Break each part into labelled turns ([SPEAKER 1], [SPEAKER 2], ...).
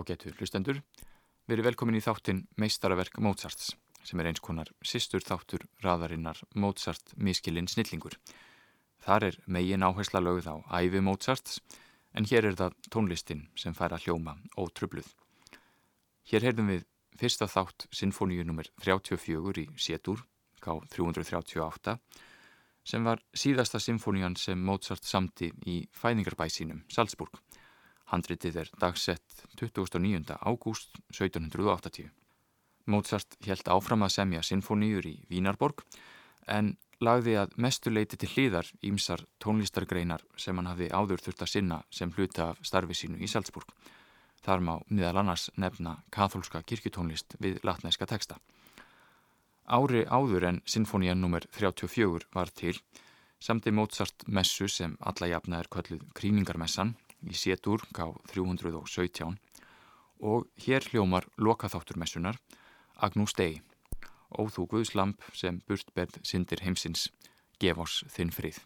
[SPEAKER 1] Ágætu hlustendur, erum velkomin í þáttin Meistaraverk Mozarts sem er eins konar sýstur þáttur raðarinnar Mozart miskilinn snillingur. Þar er megin áhersla lögð á æfi Mozarts en hér er það tónlistin sem fær að hljóma ótrubluð. Hér heyrðum við fyrsta þátt Sinfoníu nr. 34 í Sétur, K338 sem var síðasta symfónían sem Mozart samti í fæðingarbæsinum Salzburg. Handritið er dagsett 29. ágúst 1780. Mozart helt áfram að semja sinfoníur í Vínarborg en lagði að mestu leiti til hlýðar ímsar tónlistargreinar sem hann hafi áður þurft að sinna sem hluta af starfi sínu í Salzburg. Þar má miðal annars nefna katholska kirkjutónlist við latnæska teksta. Ári áður en sinfonían nr. 34 var til samti Mozart messu sem alla jafna er kölluð Kríningarmessan í Sétur K317 og hér hljómar lokaþátturmessunar Agnús Dei og þú Guðslamp sem burtberð syndir heimsins gef oss þinn frið.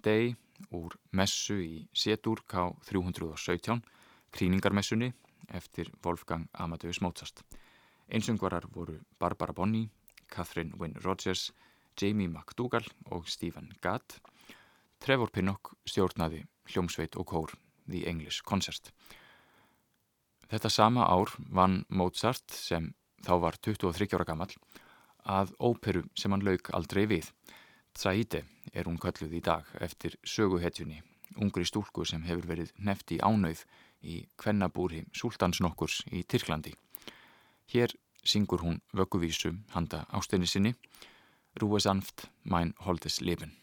[SPEAKER 1] Dei úr messu í Setur K317, kríningarmessunni eftir Wolfgang Amadeus Mozart. Einsöngvarar voru Barbara Bonney, Catherine Wynne Rogers, Jamie McDougall og Stephen Gadd. Trevor Pinnock stjórnaði hljómsveit og kór The English Concert. Þetta sama ár vann Mozart sem þá var 23 ára gammal að óperu sem hann lauk aldrei við. Tsaíde er hún kölluð í dag eftir söguhetjunni, ungri stúlku sem hefur verið nefti ánauð í kvennabúri Sultansnokkurs í Tyrklandi. Hér syngur hún vögguvísu handa ástinni sinni, Rúi Sanft, Mæn Holdes Leben.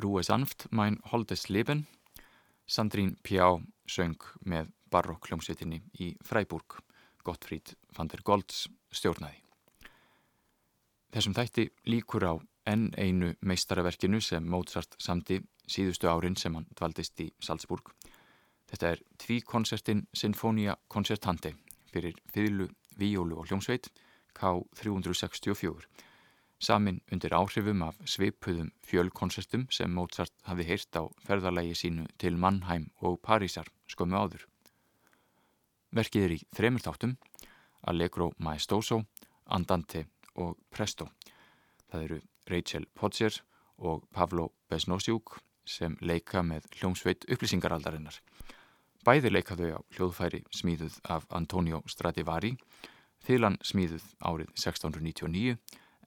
[SPEAKER 1] Rúi Sanft, Mæn Holdes Liben, Sandrín Pjá söng með barokkljómsveitinni í Freiburg, Gottfríd van der Golds stjórnaði. Þessum þætti líkur á enn einu meistaraverkinu sem Mozart samti síðustu árin sem hann dvaldist í Salzburg. Þetta er tvíkonsertin Sinfonia Concertante fyrir fyrlu, víólu og hljómsveit K364 samin undir áhrifum af svipuðum fjölkonsertum sem Mozart hafi heyrt á ferðarlægi sínu til Mannheim og Parísar skömmu áður. Verkið er í þremur þáttum, Allegro Maestoso, Andante og Presto. Það eru Rachel Potser og Pavlo Besnosjúk sem leika með hljómsveit upplýsingaraldarinnar. Bæði leika þau á hljóðfæri smíðuð af Antonio Stradivari, þilan smíðuð árið 1699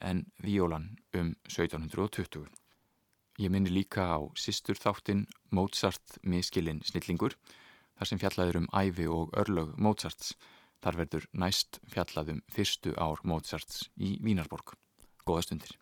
[SPEAKER 1] en Víólan um 1720. Ég minni líka á sístur þáttinn Mozart miskilinn snillingur þar sem fjallaður um æfi og örlög Mozarts. Þar verður næst fjallaðum fyrstu ár Mozarts í Vínarborg. Góða stundir.